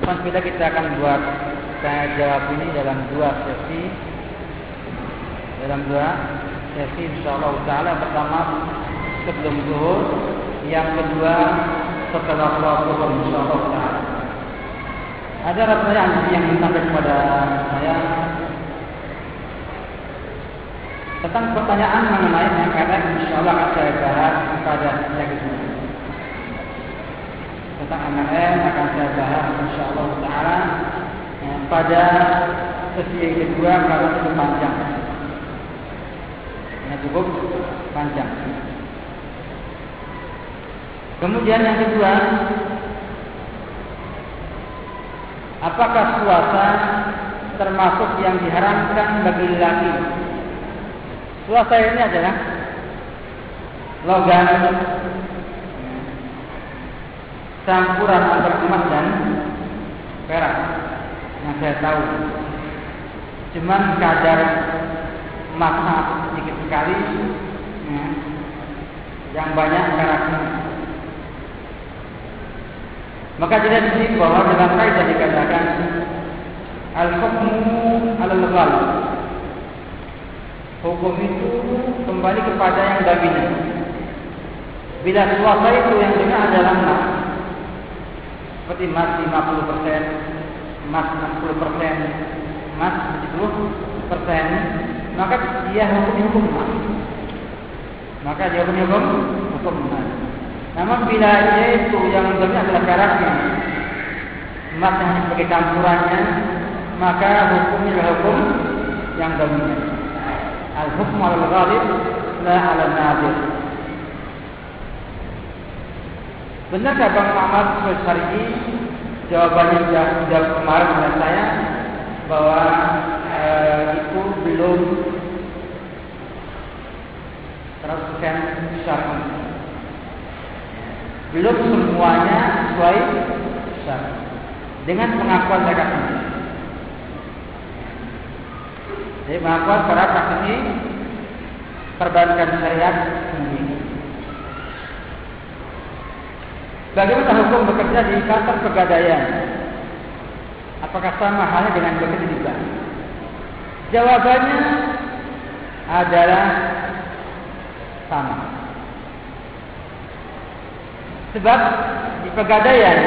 Alhamdulillah kita akan buat saya jawab ini dalam dua sesi dalam dua sesi insyaallah taala pertama sebelum zuhur yang kedua setelah zuhur insyaallah taala. Ada pertanyaan yang sampai kepada saya? Tentang pertanyaan mengenai yang kata insyaallah akan saya bahas pada yang kedua tentang MLM akan saya bahas insyaallah taala ya, pada sesi yang kedua karena itu panjang. Ini cukup panjang. Kemudian yang kedua, apakah puasa termasuk yang diharamkan bagi laki? Puasa ini adalah logam campuran antara emas dan perak yang saya tahu. Cuman kadar emasnya sedikit sekali, ya, yang banyak peraknya. Maka tidak disini bahwa dalam kaidah dikatakan al-hukmu al-ghal. Hukum itu kembali kepada yang dominan. Bila suasa itu yang dengar adalah emas, seperti emas 50 persen, emas 60 persen, emas 70 persen, maka dia hukum hukum emas. Maka dia hukum hukum hukum emas. Namun bila itu yang lebih adalah karakter, emas yang sebagai campurannya, maka hukumnya adalah hukum yang dominan. Al-hukmu al-ghalib la al-nadir. Benarkah Bang Muhammad Syar'i jawabannya sudah sudah kemarin oleh saya bahwa eh, itu belum teruskan syar'i. Belum semuanya sesuai syar'i. Dengan pengakuan mereka sendiri. Jadi pengakuan para saksi perbankan syariat Bagaimana hukum bekerja di kantor pegadaian? Apakah sama halnya dengan bekerja di bank? Jawabannya adalah sama. Sebab di pegadaian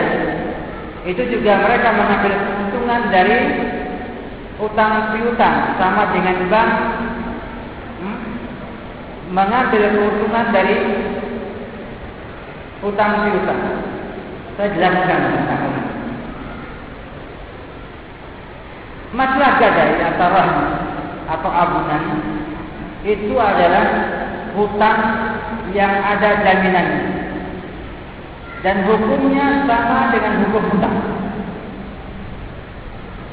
itu juga mereka mengambil keuntungan dari utang piutang sama dengan bank hmm? mengambil keuntungan dari utang piutang. Saya jelaskan tentang ini. Masalah gadai atau rahmat atau abunan itu adalah hutang yang ada jaminannya dan hukumnya sama dengan hukum hutang.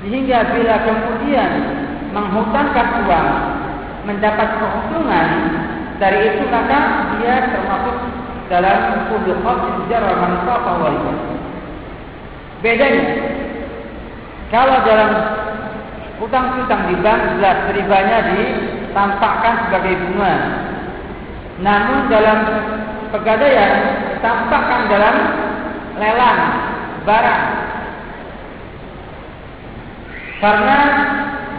Sehingga bila kemudian menghutangkan uang mendapat keuntungan dari itu maka dia termasuk dalam kullu khafd jarra man qafa wal Bedanya kalau dalam hutang piutang di bank jelas ribanya ditampakkan sebagai bunga. Namun dalam pegadaian ditampakkan dalam lelang barang. Karena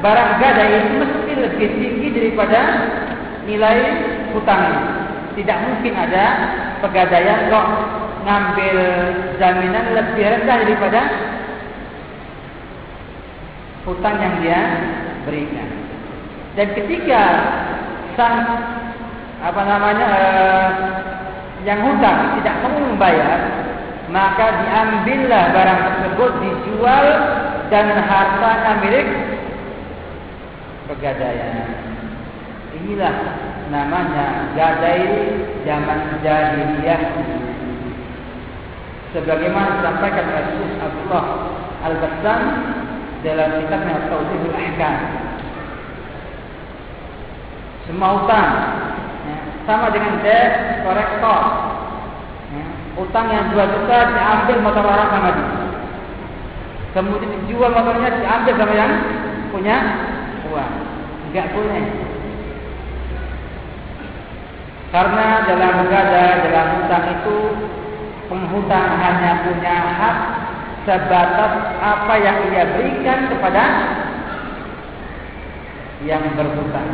barang gadai itu mesti lebih tinggi daripada nilai hutangnya. Tidak mungkin ada pegadaian kok ngambil jaminan lebih rendah daripada hutang yang dia berikan. Dan ketika sang apa namanya eh, yang hutang tidak mau membayar, maka diambillah barang tersebut dijual dan hartanya milik pegadaian. Inilah namanya gadai zaman jahiliyah. Sebagaimana disampaikan oleh Syekh Abdullah Al-Bassam dalam kitabnya Tauhidul Ahkam. Semua hutang ya, sama dengan debt collector. Ya, hutang yang 2 juta diambil motor orang sama dia. Kemudian dijual motornya diambil sama yang punya uang. Enggak boleh. Karena dalam gada, dalam hutang itu penghutang hanya punya hak sebatas apa yang ia berikan kepada yang berhutang.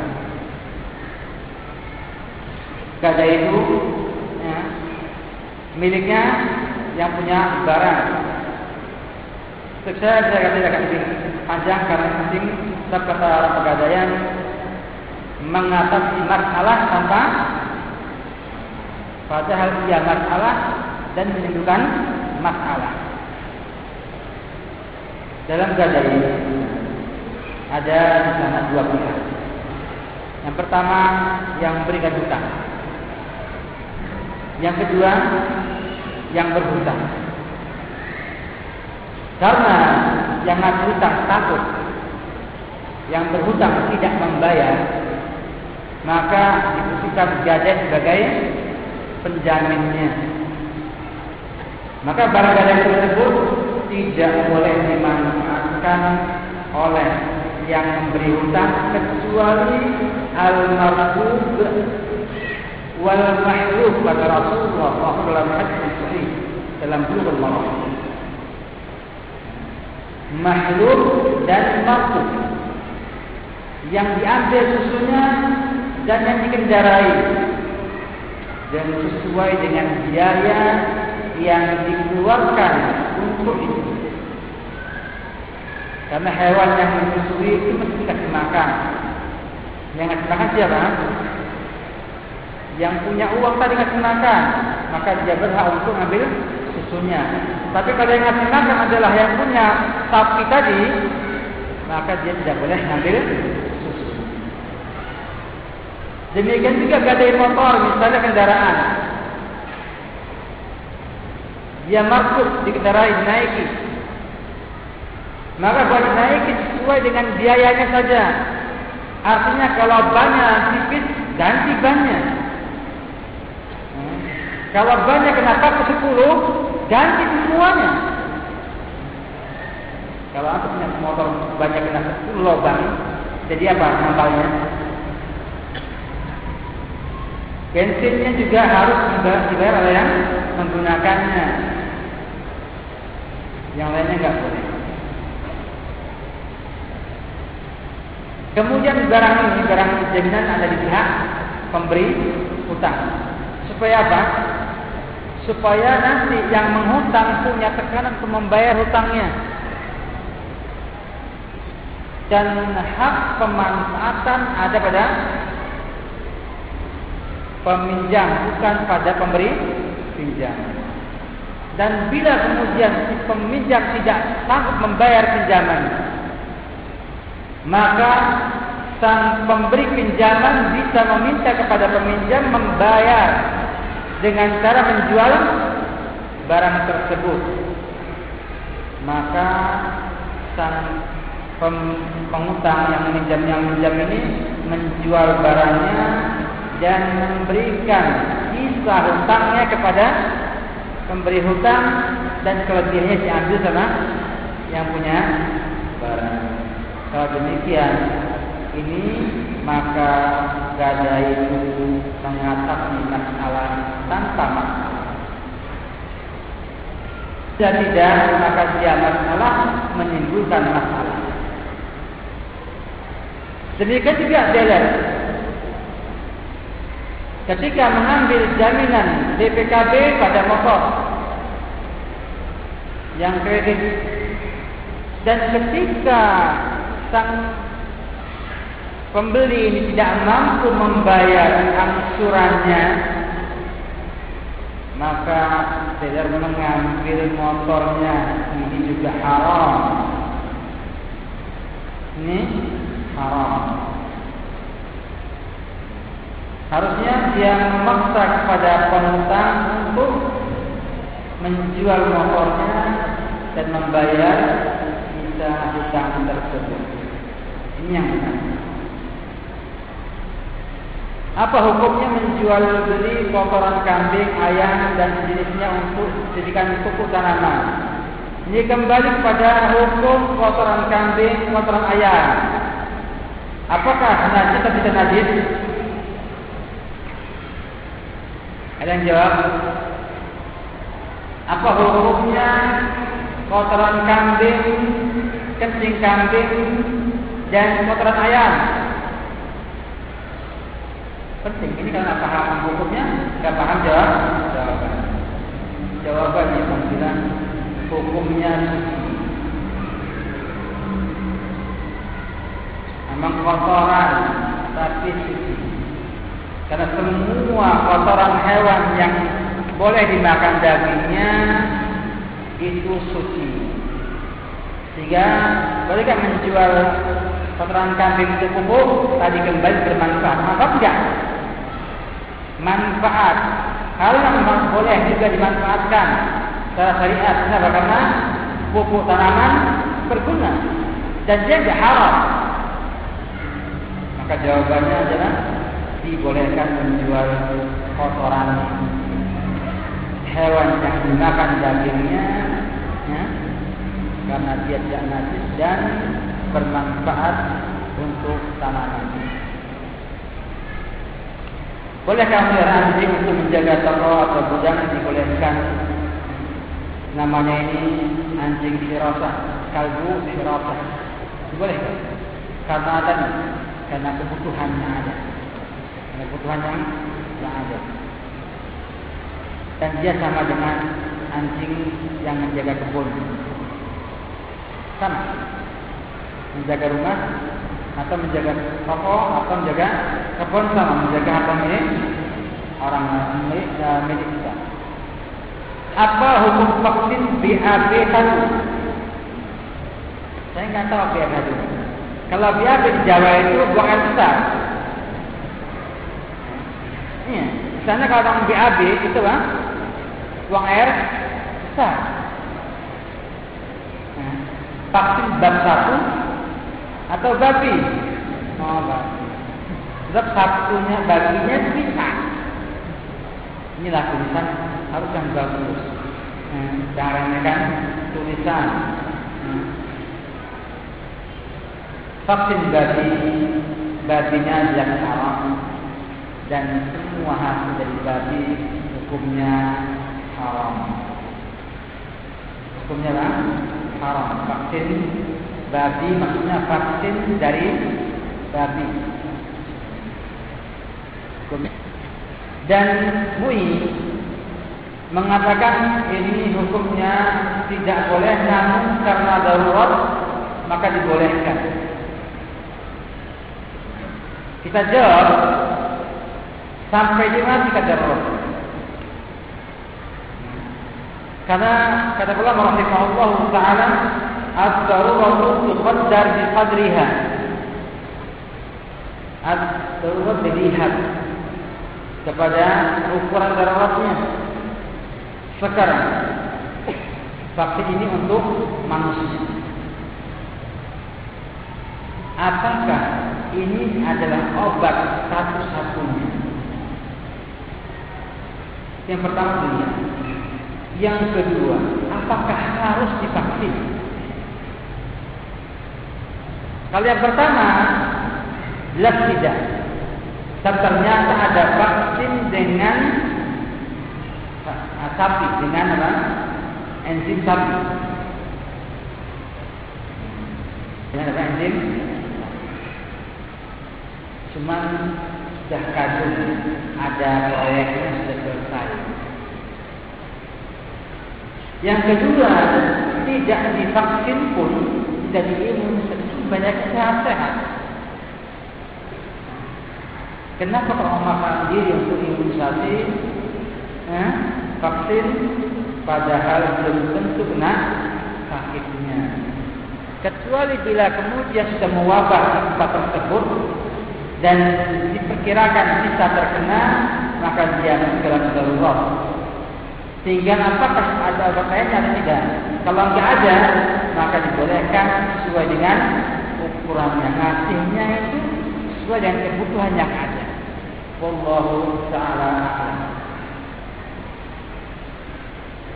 Gada itu ya, miliknya yang punya barang. Saya saya kata tidak lebih panjang karena penting sebab kata pegadaian mengatasi masalah tanpa padahal ia masalah dan menimbulkan masalah. Dalam gadai ada di sana dua pihak. Yang pertama yang berikan hutang. Yang kedua yang berhutang. Karena yang ngasih hutang takut yang berhutang tidak membayar, maka dibutuhkan gadai sebagai penjaminnya. Maka barang gadai tersebut tidak boleh dimanfaatkan oleh yang memberi hutang kecuali al-marhub wal mahruf kata Rasulullah sallallahu alaihi wasallam dalam bulughul maram. Mahruf dan marhub yang diambil susunya dan yang dikendarai dan sesuai dengan biaya yang dikeluarkan untuk itu. Karena hewan yang menyusui itu mesti dikasih makan. Yang ngasih makan siapa? Yang punya uang tadi ngasih makan, maka dia berhak untuk ambil susunya. Tapi kalau yang ngasih makan adalah yang punya sapi tadi, maka dia tidak boleh ambil. Demikian juga gadai motor, misalnya kendaraan. Dia markut dikendarai, dinaiki. Maka kalau dinaiki sesuai dengan biayanya saja. Artinya kalau banyak tipis, ganti banyak. Kalau banyak kenapa ke sepuluh, ganti semuanya. Kalau aku punya motor banyak kena sepuluh lubang, jadi apa namanya? Bensinnya juga harus dibayar oleh yang menggunakannya. Yang lainnya enggak boleh. Kemudian barang ini, barang jaminan ada di pihak pemberi hutang. Supaya apa? Supaya nanti yang menghutang punya tekanan untuk membayar hutangnya. Dan hak pemanfaatan ada pada peminjam bukan pada pemberi pinjam. Dan bila kemudian si peminjam tidak sanggup membayar pinjaman, maka sang pemberi pinjaman bisa meminta kepada peminjam membayar dengan cara menjual barang tersebut. Maka sang pengutang yang meminjam yang meminjam ini menjual barangnya dan memberikan sisa hutangnya kepada pemberi hutang dan kelebihannya diambil sama yang punya barang. Kalau demikian, ini maka gada itu mengatasi masalah tanpa masalah. Dan tidak maka dia masalah menimbulkan masalah. Demikian juga dealer ketika mengambil jaminan DPKB pada motor yang kredit. Dan ketika sang pembeli ini tidak mampu membayar angsurannya maka tidak mengambil motornya. Ini juga haram. Ini haram Harusnya dia memaksa kepada penghutang untuk menjual motornya dan membayar sisa hutang tersebut. Ini yang benar. Apa hukumnya menjual beli kotoran kambing, ayam dan jenisnya untuk dijadikan pupuk tanaman? Ini kembali kepada hukum kotoran kambing, kotoran ayam. Apakah najis atau tidak najis? Ada yang jawab? Apa hukumnya kotoran kambing, kencing kambing dan kotoran ayam? Penting. Ini kalau tak paham hukumnya, tak paham jawab. Jawaban. Jawabannya bilang hukumnya Memang kotoran tapi suci. Karena semua kotoran hewan yang boleh dimakan dagingnya itu suci. Sehingga bolehkah menjual kotoran kambing itu pupuk tadi kembali bermanfaat? Manfaat tidak? Manfaat. Hal yang boleh juga dimanfaatkan secara syariat. Kenapa? Karena pupuk tanaman berguna dan dia haram. Maka jawabannya adalah dibolehkan menjual kotoran hewan yang dimakan dagingnya ya, karena dia tidak najis dan bermanfaat untuk tanaman. Bolehkah melihara anjing untuk menjaga toko atau gudang dibolehkan? Namanya ini anjing sirasa, kalbu sirasa. Dibolehkan? Karena ada, karena kebutuhannya ada. Karena kebutuhan yang ada dan dia sama dengan anjing yang menjaga kebun. Sama. Menjaga rumah atau menjaga toko atau menjaga kebun sama menjaga apa milik orang milik, uh, milik kita. Apa hukum vaksin BAB satu? Saya nggak tahu BAB satu. Kalau BAB di Jawa itu buang besar. Misalnya kalau orang BAB itu bang, buang air besar. Nah, vaksin bab satu atau babi? Oh, babi. Sebab satunya babinya bisa. Inilah tulisan harus yang bagus. Nah, caranya kan tulisan. Nah. Vaksin babi, babinya yang haram dan semua hasil dari babi hukumnya haram. Hukumnya lah haram. Vaksin babi maksudnya vaksin dari babi. Dan MUI mengatakan ini hukumnya tidak boleh namun karena darurat maka dibolehkan. Kita jawab sampai di mana kita darurat? Karena kata Allah rahimahullah taala ad-daruratu tuqaddar bi qadriha. Ad-darurat dilihat kepada ukuran daruratnya. Sekarang vaksin ini untuk manusia. Apakah ini adalah obat satu-satunya? Yang pertama dunia. Yang kedua, apakah harus divaksin? Kalau yang pertama, jelas tidak. Dan ternyata ada vaksin dengan uh, sapi, dengan apa? Enzim sapi. Dengan apa enzim? Cuma sudah kadung, ada proyeknya Yang kedua, tidak divaksin pun tidak diimunisasi banyak sehat-sehat. Kenapa orang makan diri untuk imunisasi eh, vaksin padahal belum tentu kena sakitnya. Kecuali bila kemudian sudah mewabah tempat tersebut dan diperkirakan bisa terkena, maka dia segera darurat sehingga apakah ada lain atau tidak? Kalau tidak ada, maka dibolehkan sesuai dengan ukurannya. Ngasihnya itu sesuai dengan kebutuhan yang ada. Wallahu ta'ala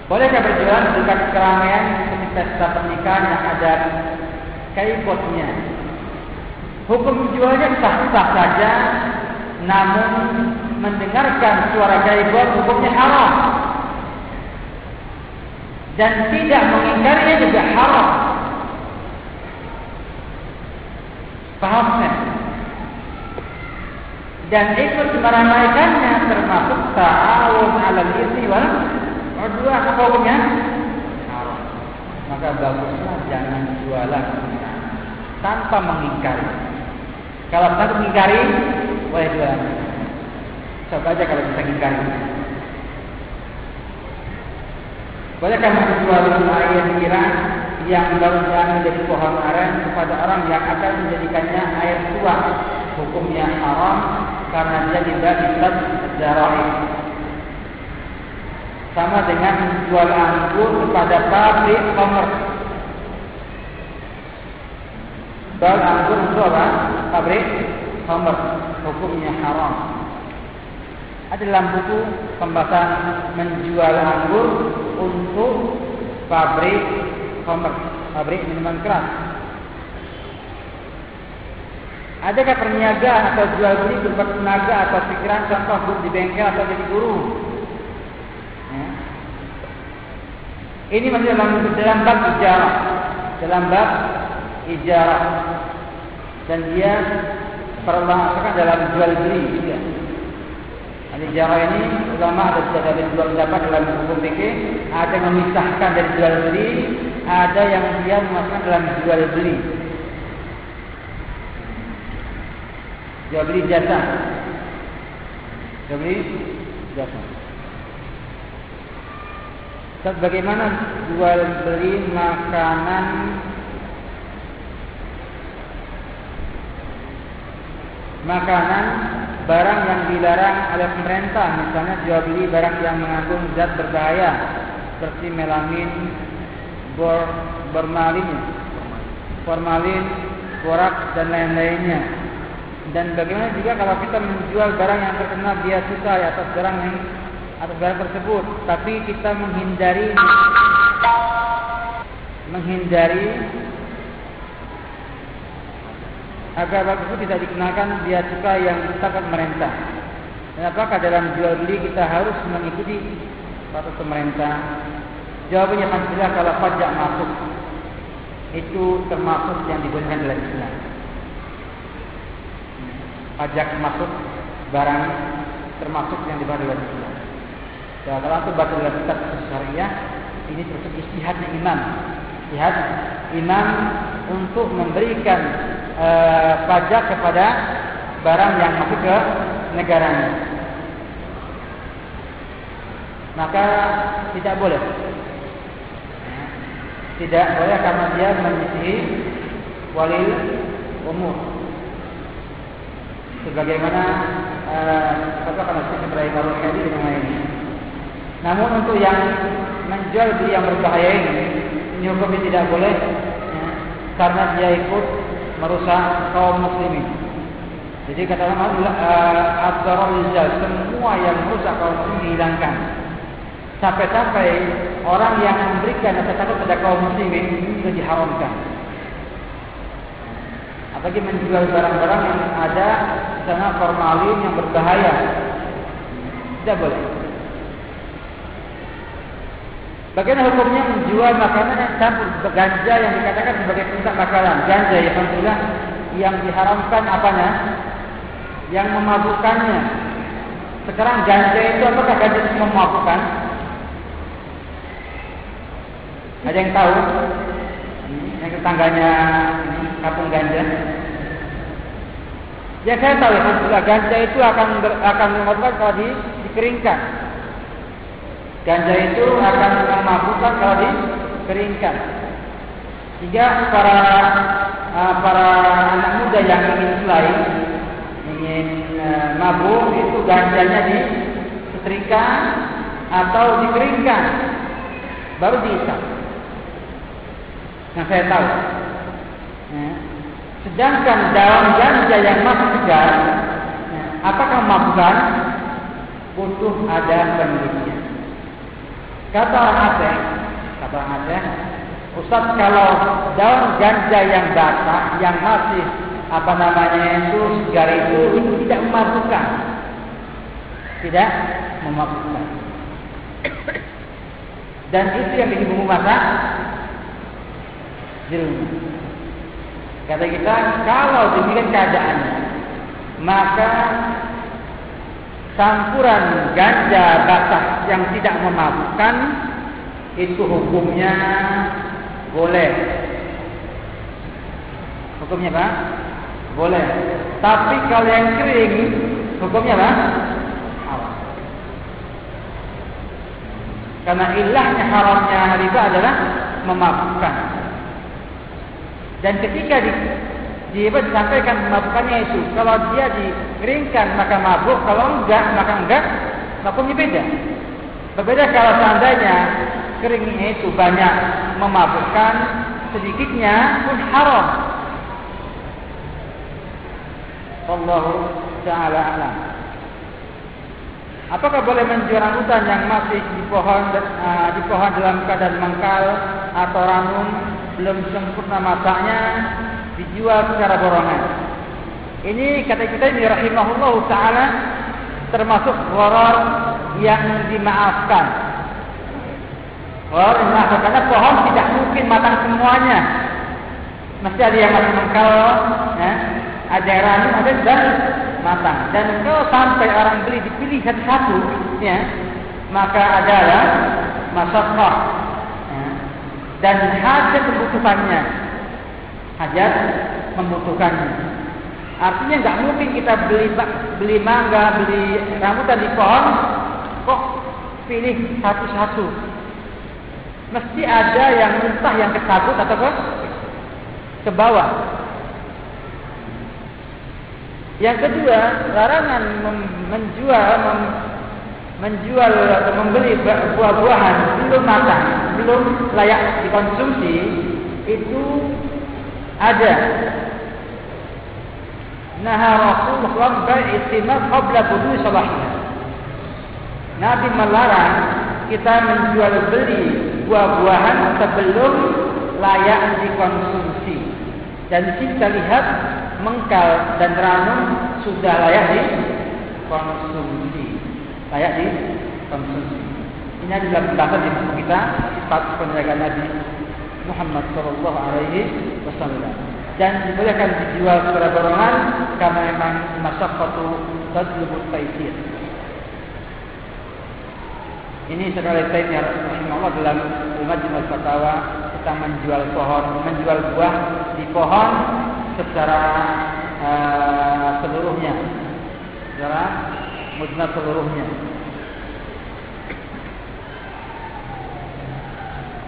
Bolehkah berjualan dekat keramaian seperti pesta pernikahan yang ada kaibotnya? Hukum jualnya sah-sah saja, namun mendengarkan suara kaibot hukumnya haram. Dan tidak mengingkarinya juga haram. Paham kan? Dan ikut meramaikannya termasuk ta'awun ala ismi wal apa hukumnya? Haram. Maka baguslah jangan jualan tanpa mengingkari. Kalau tanpa mengingkari, boleh jualan. Coba aja kalau bisa mengingkari. Bolehkah menjual air kira yang baru diambil dari pohon aren kepada orang yang akan menjadikannya air tua? Hukumnya haram karena dia tidak islat jarai. Sama dengan menjual anggur kepada pabrik komer. Jual anggur untuk? Pabrik komer. Hukumnya haram ada dalam buku pembahasan menjual anggur untuk pabrik komer, pabrik minuman keras. Adakah perniagaan atau jual beli berupa tenaga atau pikiran contoh guru di bengkel atau jadi guru? Ya. Ini masih dalam dalam bab ijarah, dalam bab ijarah dan dia perlahan dalam jual beli. Al-Ijarah ini ulama ada ada dua pendapat dalam hukum fikih, ada yang memisahkan dari jual beli, ada yang dia memasukkan dalam jual beli. Jual beli jasa. Jual beli jasa. Sebab bagaimana jual beli makanan makanan barang yang dilarang oleh pemerintah misalnya jual beli barang yang mengandung zat berbahaya seperti melamin, bor, bermalin, formalin, borak dan lain-lainnya. Dan bagaimana juga kalau kita menjual barang yang terkena biaya cukai atas barang yang atas barang tersebut, tapi kita menghindari menghindari agar bab itu tidak dikenakan biaya cukai yang ditetapkan pemerintah. Dan apakah dalam jual beli kita harus mengikuti batas pemerintah? Jawabannya pastilah kalau pajak masuk itu termasuk yang dibolehkan dalam Islam. Pajak masuk barang termasuk yang dibolehkan dalam Islam. Ya, kalau itu baca dalam kitab syariah ini termasuk istihadnya imam. Istihad imam untuk memberikan uh, pajak kepada barang yang masuk ke negaranya. Maka tidak boleh. Tidak boleh karena dia menyisihi wali umur. Sebagaimana uh, katakan Syekh Ibrahim Al-Hadi dengan ini. Namun untuk yang menjual beli yang berbahaya ini hukumnya tidak boleh ya, karena dia ikut merusak kaum muslimin. Jadi kata Allah, uh, ad-darul semua yang merusak kaum muslimin dihilangkan. Sampai-sampai orang yang memberikan rasa takut pada kaum muslimin itu diharamkan. Apalagi menjual barang-barang yang ada misalnya formalin yang berbahaya. Tidak boleh. Bagaimana hukumnya menjual makanan yang campur ganja yang dikatakan sebagai pusat makanan? Ganja ya alhamdulillah yang diharamkan apanya? Yang memabukkannya. Sekarang ganja itu apakah ganja itu memabukkan? Ada yang tahu? Yang tetangganya kapung ganja. Ya saya tahu ya, ganja itu akan ber, akan memabukkan kalau di, dikeringkan. Ganja itu akan memabukkan kalau dikeringkan. Jika para uh, para anak muda yang ingin selain ingin uh, mabuk itu ganjanya disetrika atau dikeringkan baru diisap. Yang saya tahu. Ya. Sedangkan daun ganja yang masih segar, ya, apakah mabukkan? Butuh ada penelitian. Kata orang Aceh, kata orang Aceh, Ustaz kalau daun ganja yang basah, yang masih apa namanya itu segar itu, itu tidak memabukkan, tidak memabukkan. Dan itu yang bikin bumbu masak rumah. Kata kita, kalau demikian keadaan, maka campuran ganja basah yang tidak memabukkan itu hukumnya boleh. Hukumnya apa? Boleh. Tapi kalau yang kering, hukumnya apa? Haram. Karena ilahnya haramnya riba adalah memabukkan. Dan ketika di, di disampaikan memabukkannya itu, kalau dia dikeringkan maka mabuk, kalau enggak maka enggak, hukumnya beda. Berbeda kalau seandainya keringnya itu banyak memabukkan, sedikitnya pun haram. Allah Taala alam. Apakah boleh menjual rambutan yang masih di pohon uh, di pohon dalam keadaan mangkal atau ranum belum sempurna masaknya dijual secara borongan? Ini kata kita ini rahimahullah taala termasuk gharar yang dimaafkan. Gharar dimaafkan karena pohon tidak mungkin matang semuanya. Mesti ada yang masih mangkal, ya. ada ranum, ada dan matang. Dan kalau sampai orang beli dipilih satu-satu, ya, maka adalah masalah ya, dan hajat membutuhkannya. Hajat membutuhkannya. Artinya nggak mungkin kita beli beli mangga, beli rambutan di pohon, kok pilih satu-satu. Mesti ada yang entah yang kesabut atau ke, ke bawah. Yang kedua, larangan menjual mem, menjual atau membeli buah-buahan belum matang, belum layak dikonsumsi itu ada. Nah Rasulullah beristimewa qabla budu salahnya. Nabi melarang kita menjual beli buah-buahan sebelum layak dikonsumsi. Dan kita lihat mengkal dan ranum sudah layak di konsumsi. Layak di konsumsi. Ini adalah pendapat di buku kita sifat penjaga Nabi Muhammad Alaihi Wasallam. Dan dibolehkan dijual secara borongan karena memang masyaqqatu tadlubut taisir. Ini sekali lagi ya Rasulullah dalam Majmu' Fatawa kita menjual pohon, menjual buah di pohon secara uh, seluruhnya secara mudna seluruhnya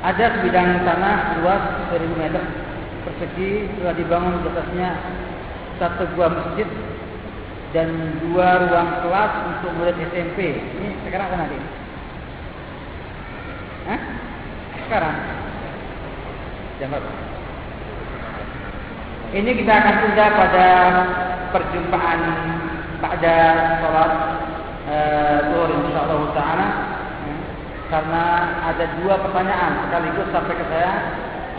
ada sebidang tanah luas 1000 meter persegi telah dibangun di atasnya satu buah masjid dan dua ruang kelas untuk murid SMP ini sekarang apa nanti? Hah? sekarang berapa? Ini kita akan tunda pada perjumpaan pada sholat eh, zuhur uh, insyaallah taala karena ada dua pertanyaan sekaligus sampai ke saya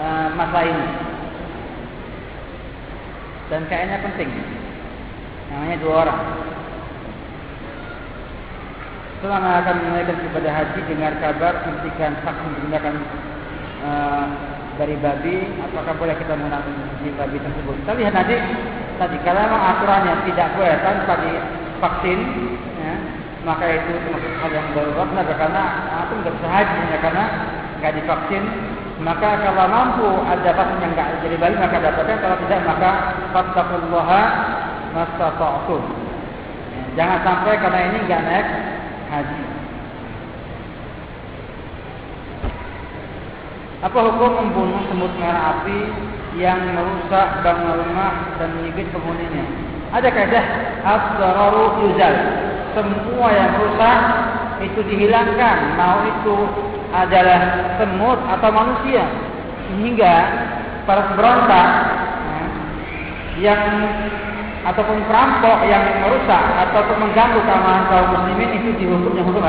uh, masa ini dan kayaknya penting namanya dua orang selama akan menunaikan ibadah haji dengar kabar hentikan hak menggunakan uh, dari babi, apakah boleh kita menggunakan di babi tersebut? Kita lihat nanti tadi kalau aturannya tidak boleh tanpa divaksin, ya, maka itu termasuk hal yang baru benar karena itu nggak bisa haji ya, karena nggak divaksin. Maka kalau mampu ada vaksin yang nggak jadi babi maka dapatkan, kalau tidak maka fattaqullaha mastata'tum. Jangan sampai karena ini nggak naik haji. Apa hukum membunuh semut merah api yang merusak bangunan rumah dan menyibit penghuninya? Ada kaidah as-dararu yuzal. Semua yang rusak itu dihilangkan, mau itu adalah semut atau manusia. Sehingga para pemberontak ya, yang ataupun perampok yang merusak ataupun mengganggu keamanan kaum muslimin itu dihukumnya hukum?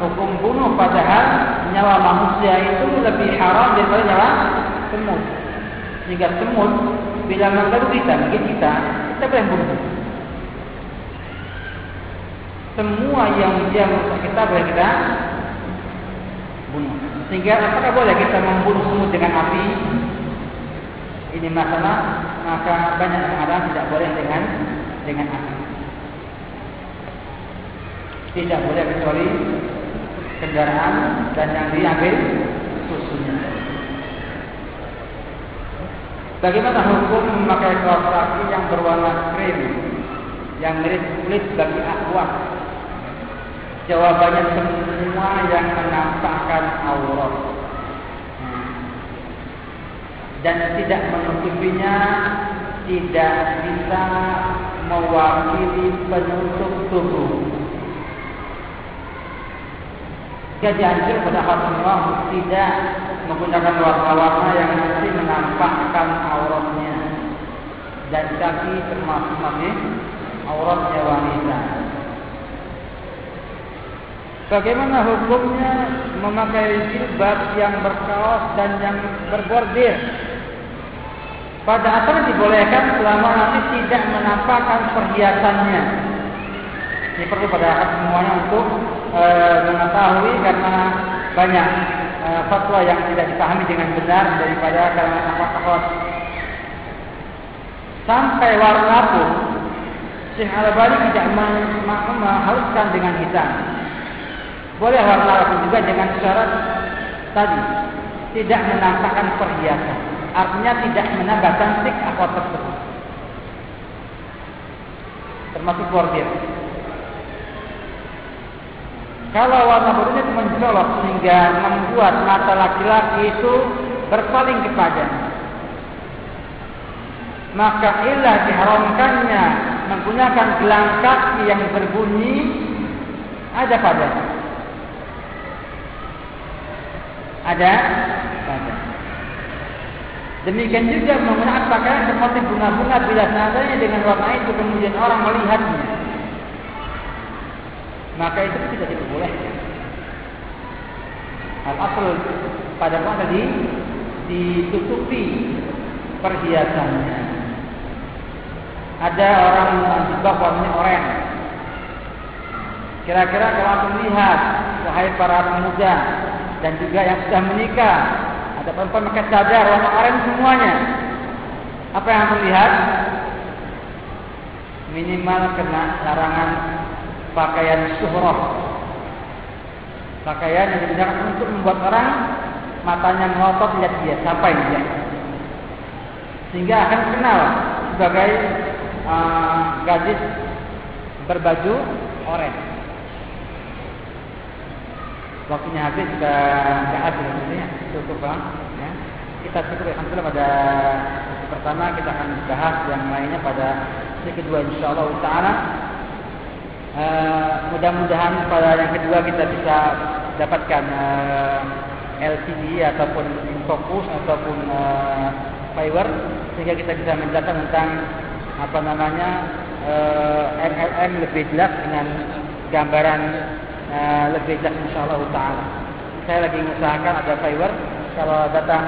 Hukum bunuh padahal nyawa manusia itu lebih haram daripada nyawa semut. Sehingga semut bila mengganggu kita, mungkin kita, kita boleh bunuh. Semua yang dia merusak kita boleh kita bunuh. Sehingga apakah boleh kita membunuh semut dengan api? Ini masalah maka banyak mengatakan tidak boleh dengan dengan api. Tidak boleh kecuali kendaraan dan yang diambil susunya. Bagaimana hukum memakai kaos kaki yang berwarna krim yang mirip kulit bagi akhwat? Jawabannya semua yang menampakkan aurat dan tidak menutupinya tidak bisa mewakili penutup tubuh. Jadi anjur pada Rasulullah tidak menggunakan warna-warna yang nanti menampakkan auratnya dan kaki termasuk masih auratnya wanita. Bagaimana hukumnya memakai jilbab yang berkaos dan yang berbordir? Pada asalnya dibolehkan selama nanti tidak menampakkan perhiasannya. Ini perlu pada semuanya untuk e, mengetahui karena banyak e, fatwa yang tidak dipahami dengan benar daripada karena apa Sampai warna pun Syekh Al-Bani tidak mengharuskan dengan hitam. Boleh warna pun juga dengan syarat tadi tidak menampakkan perhiasan. Artinya tidak menambah cantik apa tersebut. Termasuk bordir. Kalau warna itu mencolok sehingga membuat mata laki-laki itu berpaling kepada maka ilah diharamkannya menggunakan gelang kaki yang berbunyi ada pada ada pada demikian juga menggunakan pakaian seperti bunga-bunga bila seadanya dengan warna itu kemudian orang melihatnya maka itu tidak diperbolehkan. Al asal pada mana di ditutupi perhiasannya. Ada orang menjebak warnanya oranye. Kira-kira kalau aku melihat wahai para pemuda dan juga yang sudah menikah, ada perempuan pakai cadar warna oranye semuanya. Apa yang aku lihat? Minimal kena larangan pakaian syuhrah. Pakaian yang digunakan untuk membuat orang matanya melotot lihat dia sampai dia. Sehingga akan kenal sebagai uh, gadis berbaju oranye. Waktunya habis sudah tidak habis ya. Cukup bang. Ya. Kita cukup alhamdulillah pada pertama kita akan bahas yang lainnya pada sesi kedua insyaallah taala. Eh, mudah-mudahan pada yang kedua kita bisa dapatkan uh, eh, LCD ataupun infocus ataupun uh, fiber sehingga kita bisa menjelaskan tentang apa namanya uh, MLM lebih jelas dengan gambaran uh, lebih jelas insyaallah taala. Saya lagi mengusahakan ada fiber kalau datang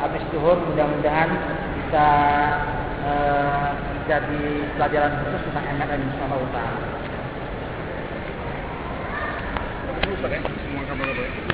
habis zuhur mudah-mudahan bisa uh, jadi pelajaran khusus tentang MLM insyaallah taala. Ustaz ya, semua kamera boleh.